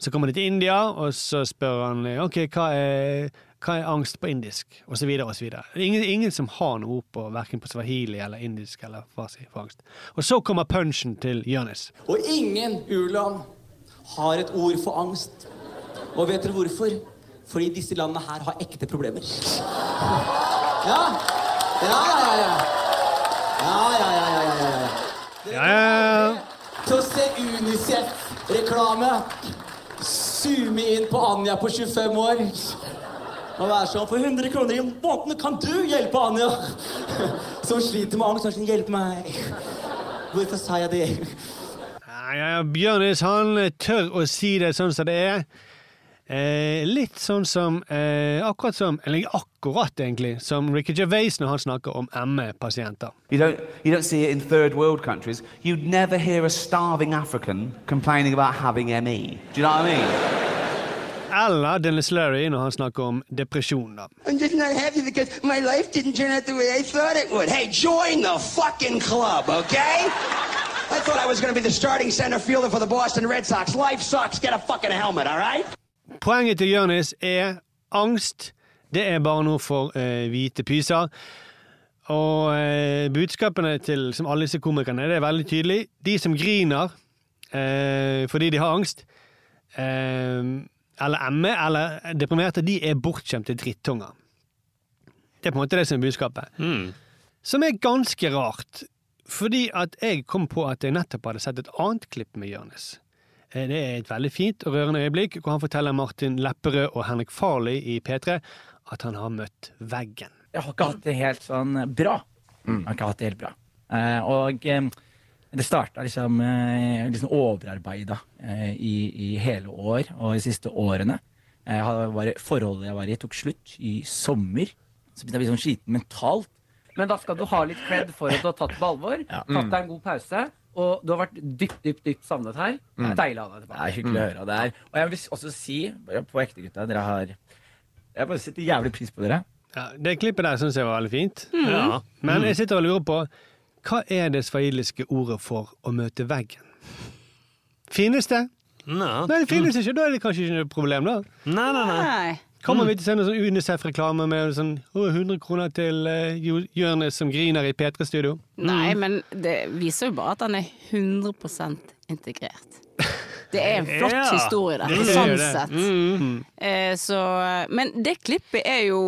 Så kommer de til India, og så spør han ok, hva er, hva er angst på indisk? Og så videre og så videre. Ingen, ingen som har noe ord på hverken på swahili eller indisk eller farsi for angst. Og så kommer punchen til Jonis. Og ingen u-land har et ord for angst. Og vet dere hvorfor? Fordi disse landene her har ekte problemer. Ja, ja, ja, ja. Ja, ja, ja, ja, ja, ja. Ja, ja, ja. Til å se Unicef-reklame. Zoome inn på Anja på 25 år. Og være sånn For 100 kroner i måneden kan du hjelpe Anja! (laughs) Som sliter med angst. Sånn, hjelp meg. Hvorfor sa jeg det? Ja, ja, Bjørnis han tør å si det sånn som det er. Eh, litt sånn som eh, Akkurat som Eller akkurat, egentlig, som Ricky Gervais når han snakker om ME-pasienter. You don't, you don't see it in third world countries. You'd never hear a starving African complaining about having ME. Do you know what I mean? Eller Dennis Larry når han snakker om depresjon. da. I'm just not happy because my life didn't turn out the way I thought it would. Hey, join the fucking club, okay? I thought I was going to be the starting center fielder for the Boston Red Sox. Life sucks. Get a fucking helmet, all right? Poenget til Jonis er angst. Det er bare noe for eh, hvite pyser. Og eh, budskapene til som alle disse komikerne det er veldig tydelig. De som griner eh, fordi de har angst, eh, eller ME, eller deprimerte, de er bortskjemte drittunger. Det er på en måte det som er budskapet. Mm. Som er ganske rart. Fordi at jeg kom på at jeg nettopp hadde sett et annet klipp med Jonis. Eh, Det er et veldig fint og rørende øyeblikk hvor han forteller Martin Lepperød og Henrik Farley i P3 at han har møtt veggen. Jeg har ikke hatt det helt sånn bra. Jeg har ikke hatt det helt bra. Eh, og eh, det starta liksom, eh, liksom overarbeida i, i hele år og de siste årene. Jeg forholdet jeg var i, tok slutt i sommer. Så begynte jeg å bli sånn sliten mentalt. Men da skal du ha litt cred for at du har tatt det på alvor. Tatt deg en god pause. Og du har vært dypt, dypt, dypt savnet her. Det Mm. er deilig å ha deg tilbake. Det er hyggelig å høre. Det er. Og jeg vil også si, på ekte gutta, dere har Jeg bare setter jævlig pris på dere. Ja, det klippet der syns jeg var veldig fint. Mm. Ja. Men Mm. jeg sitter og lurer på hva er det swahiliske ordet for å møte veggen? Finnes det? Nei, Nei, det finnes ikke. Da er det kanskje ikke noe problem, da. Nei, nei, nei. Kommer vi til å se noe sånn UNICEF-reklame med sånn 100 kroner til uh, Jonis som griner i P3-studio? Nei, men det viser jo bare at han er 100% integrert. Det er en (laughs) flott Ja, historie, der, det, er sånn det. sett. Mm. Eh, så, men det klippet er jo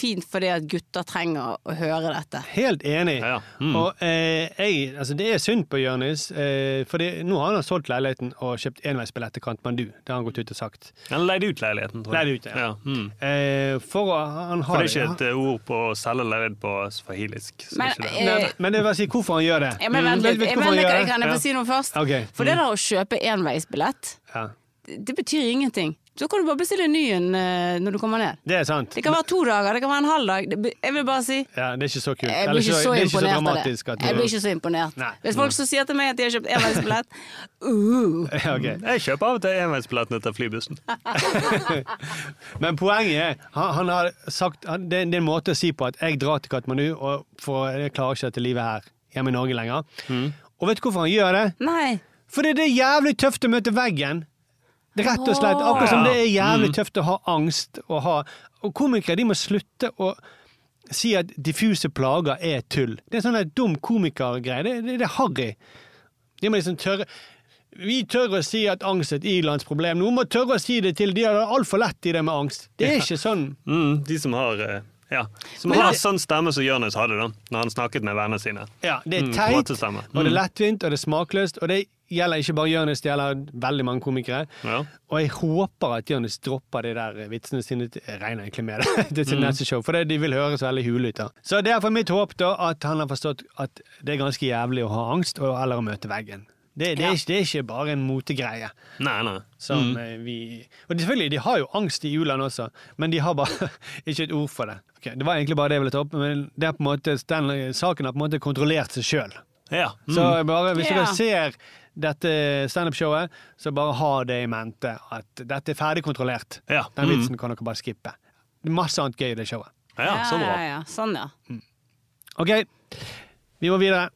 fint fordi at gutter trenger å høre dette. Helt enig. Mm. Og eh, jeg, altså det er synd på Jonis, eh, for nå har han solgt leiligheten og kjøpt enveisbillett til Kantmandu. Det har han gått ut og sagt. Han leide ut leiligheten, tror jeg. Leide ut, ja. ja. Mm. Eh, for han har For det er ikke et eh, ord på å selge leilighet på swahilisk. Men, det. eh, Nei, men det vil si hvorfor han gjør det. Ja, men vent Mm, litt, du jeg gjør kan, det? kan jeg Ja. få si noe først? Okay. For det Mm. der å kjøpe enveisbillett, Ja. det, det betyr ingenting. Så kan du bare bestille en ny en eh, når du kommer ned. Det er sant. Det kan være to dager, det kan være en halv dag. Jeg vil bare si Ja, det er ikke så kult. jeg blir ikke så det er ikke så imponert av det. dramatisk. At Jeg blir ikke så imponert. Nei. Hvis folk så sier til meg at de har kjøpt enveisbillett uh. (laughs) Ja, ok. Jeg kjøper av og til enveisbillettene til flybussen. (laughs) Men poenget er, han, han har sagt han, det, det er en måte å si på at jeg drar til Katmandu, og for jeg klarer ikke dette livet her hjemme i Norge lenger. Mm. Og vet du hvorfor han gjør det? Nei. Fordi det er jævlig tøft å møte veggen. Rett og slett. Akkurat som det er jævlig Mm. tøft å ha angst. Og, ha, og komikere de må slutte å si at diffuse plager er tull. Det er sånn dum komikergreie. Det, det, det er harry. De må liksom tørre Vi tør å si at angst er et i-landsproblem. Noen må tørre å si det til. De har det altfor lett i det med angst. Det er ikke sånn. Mm, de som har eh, ja, som har det- sånn stemme som Jonis hadde da når han snakket med vennene sine. Ja, det er Mm, teit, pratestemme. og det er Mm. lettvint, og det er smakløst. Og det gjelder ikke bare Jonis, det gjelder veldig mange komikere. Ja. Og jeg håper at Jonis dropper de der vitsene sine. Jeg regner egentlig med det (laughs) til sitt Mm. neste show, for det, de vil høres veldig hule ut. da. Så det er for mitt håp da at han har forstått at det er ganske jævlig å ha angst, og, eller å møte veggen. Det, det, er, ikke, det er ikke bare en motegreie. Nei, nei. Som Mm. eh, vi Og de- selvfølgelig, de har jo angst i u-land også, men de har bare (laughs) ikke et ord for det. Okay, det var egentlig bare det jeg ville ta opp, men det er på en måte, den saken har på en måte kontrollert seg sjøl. Ja. Så bare, hvis yeah. dere ser dette standup-showet, så bare ha det i mente at dette er ferdig kontrollert. Ja. Den Mm. vitsen kan dere bare skippe. Det er masse annet gøy i det showet. Ja, så bra. Ja, ja, sånn, ja. OK, vi må videre.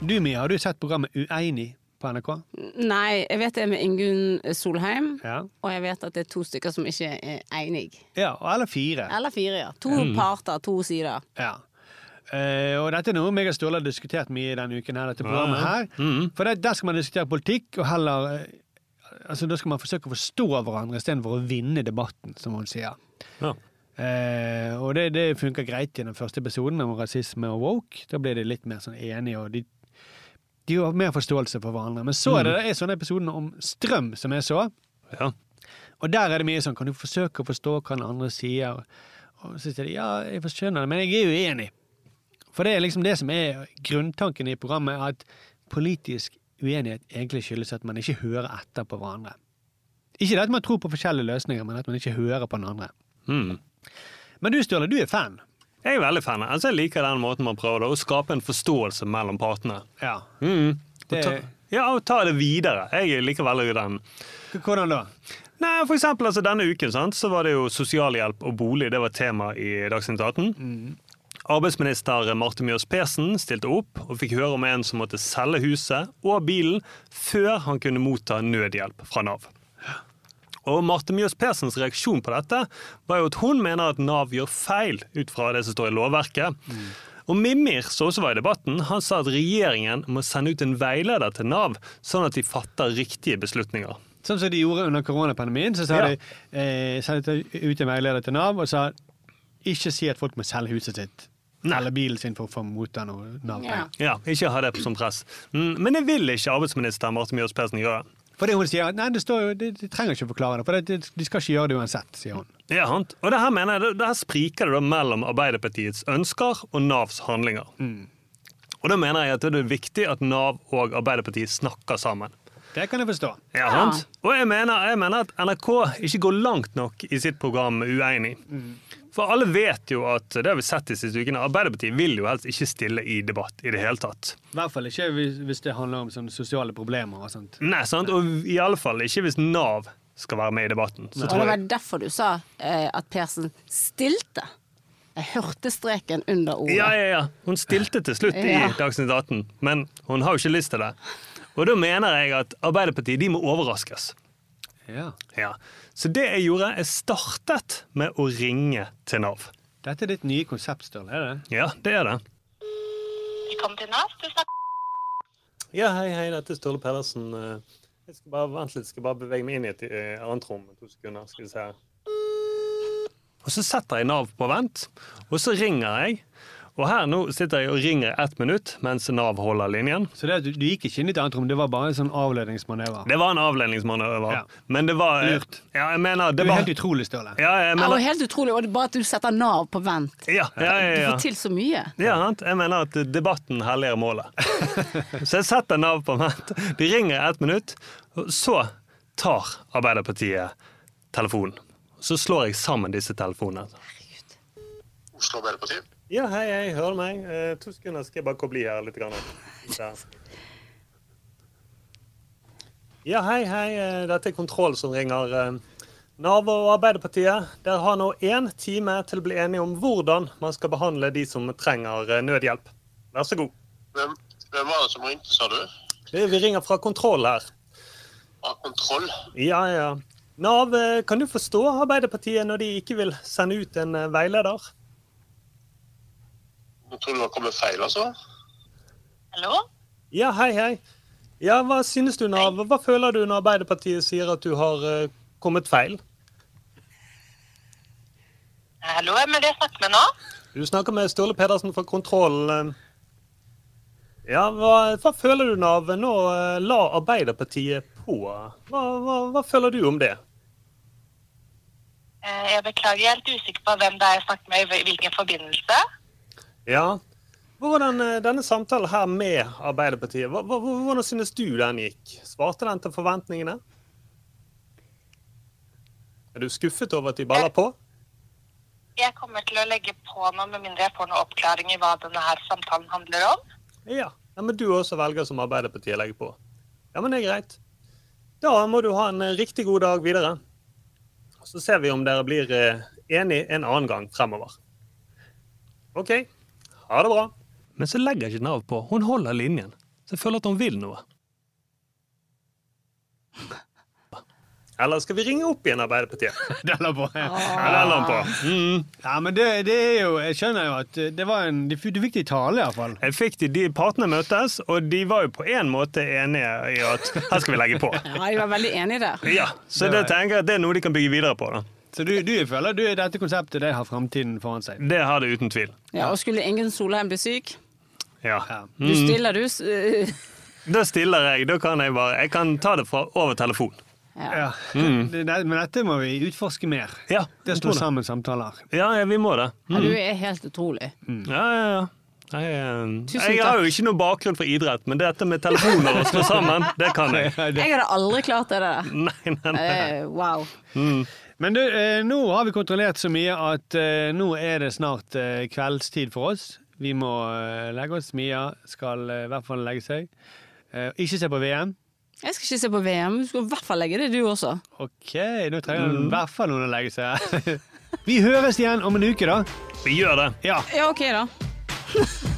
Du, Mia, har du sett programmet Ueinig på NRK? Nei, jeg vet det er med Ingunn Solheim, Ja. og jeg vet at det er to stykker som ikke er enige. Ja, eller fire. Eller fire, ja. To Mm. parter, to sider. Ja. Uh, og dette er noe meg og Ståle har diskutert mye denne uken, her, dette programmet her. Mm. For der skal man diskutere politikk, og heller eh, altså Da skal man forsøke å forstå hverandre istedenfor å vinne debatten, som hun sier. Ja. Eh, og det, det funker greit i den første episoden om rasisme og woke. Da blir de litt mer sånn enige, og de, de har mer forståelse for hverandre. Men så er det, det er sånne episoden om strøm som jeg så. Ja. Og der er det mye sånn Kan du forsøke å forstå hva den andre sier? Og så sier de ja, jeg skjønner det, men jeg er uenig. For det er liksom det som er grunntanken i programmet, at politisk uenighet egentlig skyldes at man ikke hører etter på hverandre. Ikke det at man tror på forskjellige løsninger, men at man ikke hører på den andre. Mm. Men du Sturle, du er fan. Jeg er veldig fan. Altså, jeg liker den måten man prøver det, å skape en forståelse mellom partene. Ja. Mm. Og ta, ja, og ta det videre. Jeg liker veldig den. Hvordan da? Nei, for eksempel altså, Denne uken sant, så var det jo sosialhjelp og bolig det var tema i Dagsnytt 18. Arbeidsminister Marte Mjøs Persen stilte opp og fikk høre om en som måtte selge huset og bilen før han kunne motta nødhjelp fra Nav. Og Marte Mjøs Persens reaksjon på dette var jo at hun mener at Nav gjør feil ut fra det som står i lovverket. Og Mimir, som også var i debatten, han sa at regjeringen må sende ut en veileder til Nav, sånn at de fatter riktige beslutninger. Sånn som de gjorde under koronapandemien, så sa Ja. de eh, sendte ut en veileder til Nav og sa ikke si at folk må selge huset sitt eller bilen sin for å få motta noe Nav-penger. Ja, ikke ha det som press. Mm, Men det vil ikke arbeidsminister Marte Mjøs Persen gjøre. Fordi hun sier nei, det står jo, de, de trenger ikke å forklare det, for det, de skal ikke gjøre det uansett, sier hun. Ja, sant? Og det her mener jeg, det- det her spriker det da mellom Arbeiderpartiets ønsker og Navs handlinger. Og da mener jeg at det er viktig at Nav og Arbeiderpartiet snakker sammen. Det kan jeg forstå. Ja, sant? Og jeg mener, jeg mener at NRK ikke går langt nok i sitt program Uenig. For alle vet jo at det har vi sett de siste ukene, Arbeiderpartiet vil jo helst ikke stille i debatt i det hele tatt. I hvert fall ikke hvis, det handler om sånne sosiale problemer og sånt. Nei, sant? Og i alle fall ikke hvis Nav skal være med i debatten. Så Og det var derfor du sa eh, at Persen stilte. Jeg hørte streken under ordet. Ja, ja, ja. Hun stilte til slutt i Ja. Dagsnytt 18, men hun har jo ikke lyst til det. Og da mener jeg at Arbeiderpartiet de må overraskes. Ja. Ja. Så det jeg gjorde, jeg startet med å ringe til Nav. Dette er ditt nye konsept, Sturle, er det? Ja, det er det. Velkommen til Nav. Du snakker Ja, hei, hei, dette er Ståle Pedersen. Jeg skal bare, vent litt, skal bare bevege meg inn i et eh, annet rom. To sekunder, skal vi se her. Og så setter jeg Nav på vent, og så ringer jeg. Og her nå sitter jeg og ringer ett minutt mens Nav holder linjen. Så det, du, du gikk ikke inn i et annet rom, det var bare en sånn avledningsmanøver? Det var en avledningsmanøver. Ja. Men det var Lurt. Ja, jeg mener Det du er var helt utrolig, Ståle. Ja, jeg Ja, og mener helt utrolig, og det er bare at du setter Nav på vent. Ja, ja, ja, Du ja. får til så mye. Ja, sant? jeg mener at debatten helliger målet. (laughs) Så jeg setter Nav på vent. De ringer ett minutt, og så tar Arbeiderpartiet telefonen. Så slår jeg sammen disse telefonene. Herregud. Oslo Arbeiderparti. Ja, hei, hei, hører du meg? Eh, to sekunder skal jeg bare koble i her litt. Grann. Der. (laughs) Ja, hei, hei. eh, Dette er Kontroll som ringer. eh, Nav og Arbeiderpartiet dere har nå én time til å bli enige om hvordan man skal behandle de som trenger eh, nødhjelp. Vær så god. Hvem, hvem var det som ringte, sa du? Det Vi ringer fra kontroll her. Fra kontroll? Ja, ja. Nav, kan du forstå Arbeiderpartiet når de ikke vil sende ut en veileder? Jeg tror det har kommet feil, altså. Hallo? Ja, hei, hei. Ja, Hva synes du, Nav? Hva føler du når Arbeiderpartiet sier at du har eh, kommet feil? Hallo, hvem er det jeg snakker med nå? Du snakker med Sturle Pedersen fra Kontroll. eh. Ja, hva, hva føler du, Nav? Nå eh, la Arbeiderpartiet på. Hva, hva, hva føler du om det? Eh, Jeg beklager, jeg er litt usikker på hvem det er jeg snakker med, i hvilken forbindelse. Ja. Hvordan eh, denne samtalen her med Arbeiderpartiet, hvordan synes du den gikk? Svarte den til forventningene? Er du skuffet over at de baller på? Jeg kommer til å legge på nå, med mindre jeg får noen oppklaring i hva denne her samtalen handler om. Ja. ja men du også velger som Arbeiderpartiet legger på. Ja, men det er greit. Da må du ha en eh, riktig god dag videre. Så ser vi om dere blir eh, enige en annen gang fremover. OK. Ha det bra. Men så legger ikke Nav på. Hun holder linjen. Så jeg føler at hun vil noe. Eller skal vi ringe opp igjen Arbeiderpartiet? (laughs) Den la på. Ja, den la på. Mm. Ja, men det, det er jo Jeg skjønner jo at det var en Du fikk det i tale, iallfall. Jeg fikk de, de partene møttes, og de var jo på en måte enige i at her skal vi legge på. (laughs) Ja, de var veldig enige der. Ja, Så det tenker jeg at det er noe de kan bygge videre på. da. Så du, du føler du, dette konseptet det har framtiden foran seg? Det har det uten tvil. Ja, og skulle Ingunn Solheim bli syk, Ja. du Mm. stiller du (laughs) Da stiller jeg. Da kan jeg bare Jeg kan ta det fra over telefon. Ja. Mm. Det, det, men dette må vi utforske mer. Ja, Det står sammen samtaler. Ja, ja, vi må det. ja, Mm. Du er helt utrolig. Ja, ja, ja. Jeg, jeg, jeg har jo ikke noen bakgrunn for idrett, men dette med telefoner og slå sammen, det kan jeg. (laughs) Jeg hadde aldri klart det der. Nei, nei, nei. Uh, wow. Mm. Men du, eh, nå har vi kontrollert så mye at eh, nå er det snart eh, kveldstid for oss. Vi må eh, legge oss. Mia skal eh, i hvert fall legge seg. Eh, ikke se på VM. Jeg skal ikke se på VM. Du skal i hvert fall legge det, du også. OK, nå trenger i hvert fall noen å legge seg. (laughs) vi høres igjen om en uke, da. Vi gjør det. Ja. Ja, OK, da. (laughs)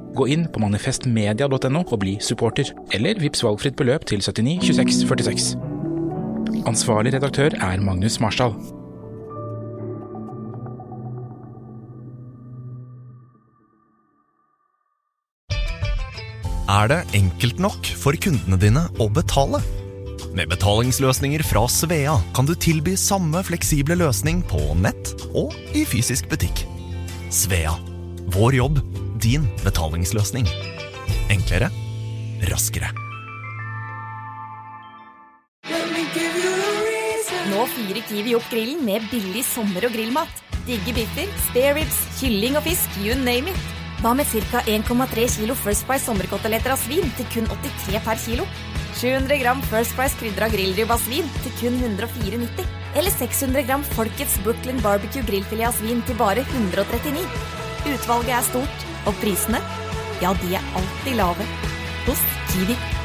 Gå inn på manifestmedia.no og bli supporter, eller vips valgfritt beløp til 79 26 46. Ansvarlig redaktør er Magnus Marsdal. Er det enkelt nok for kundene dine å betale? Med betalingsløsninger fra Svea kan du tilby samme fleksible løsning på nett og i fysisk butikk. Svea vår jobb, din betalingsløsning. Enklere, raskere. Nå fyrer Kiwi opp grillen med billig sommer- og grillmat. Digge biffer, spareribs, kylling og fisk, you name it. Hva med ca. 1,3 kilo First Price sommerkoteletter av svin til kun 83 per kilo? 700 gram First Price krydra grillribbe av svin til kun 104,90. Eller 600 gram Folkets Brooklyn Barbecue grillfilet av svin til bare 139. Utvalget er stort, og prisene, ja, de er alltid lave. Hos Kiwi.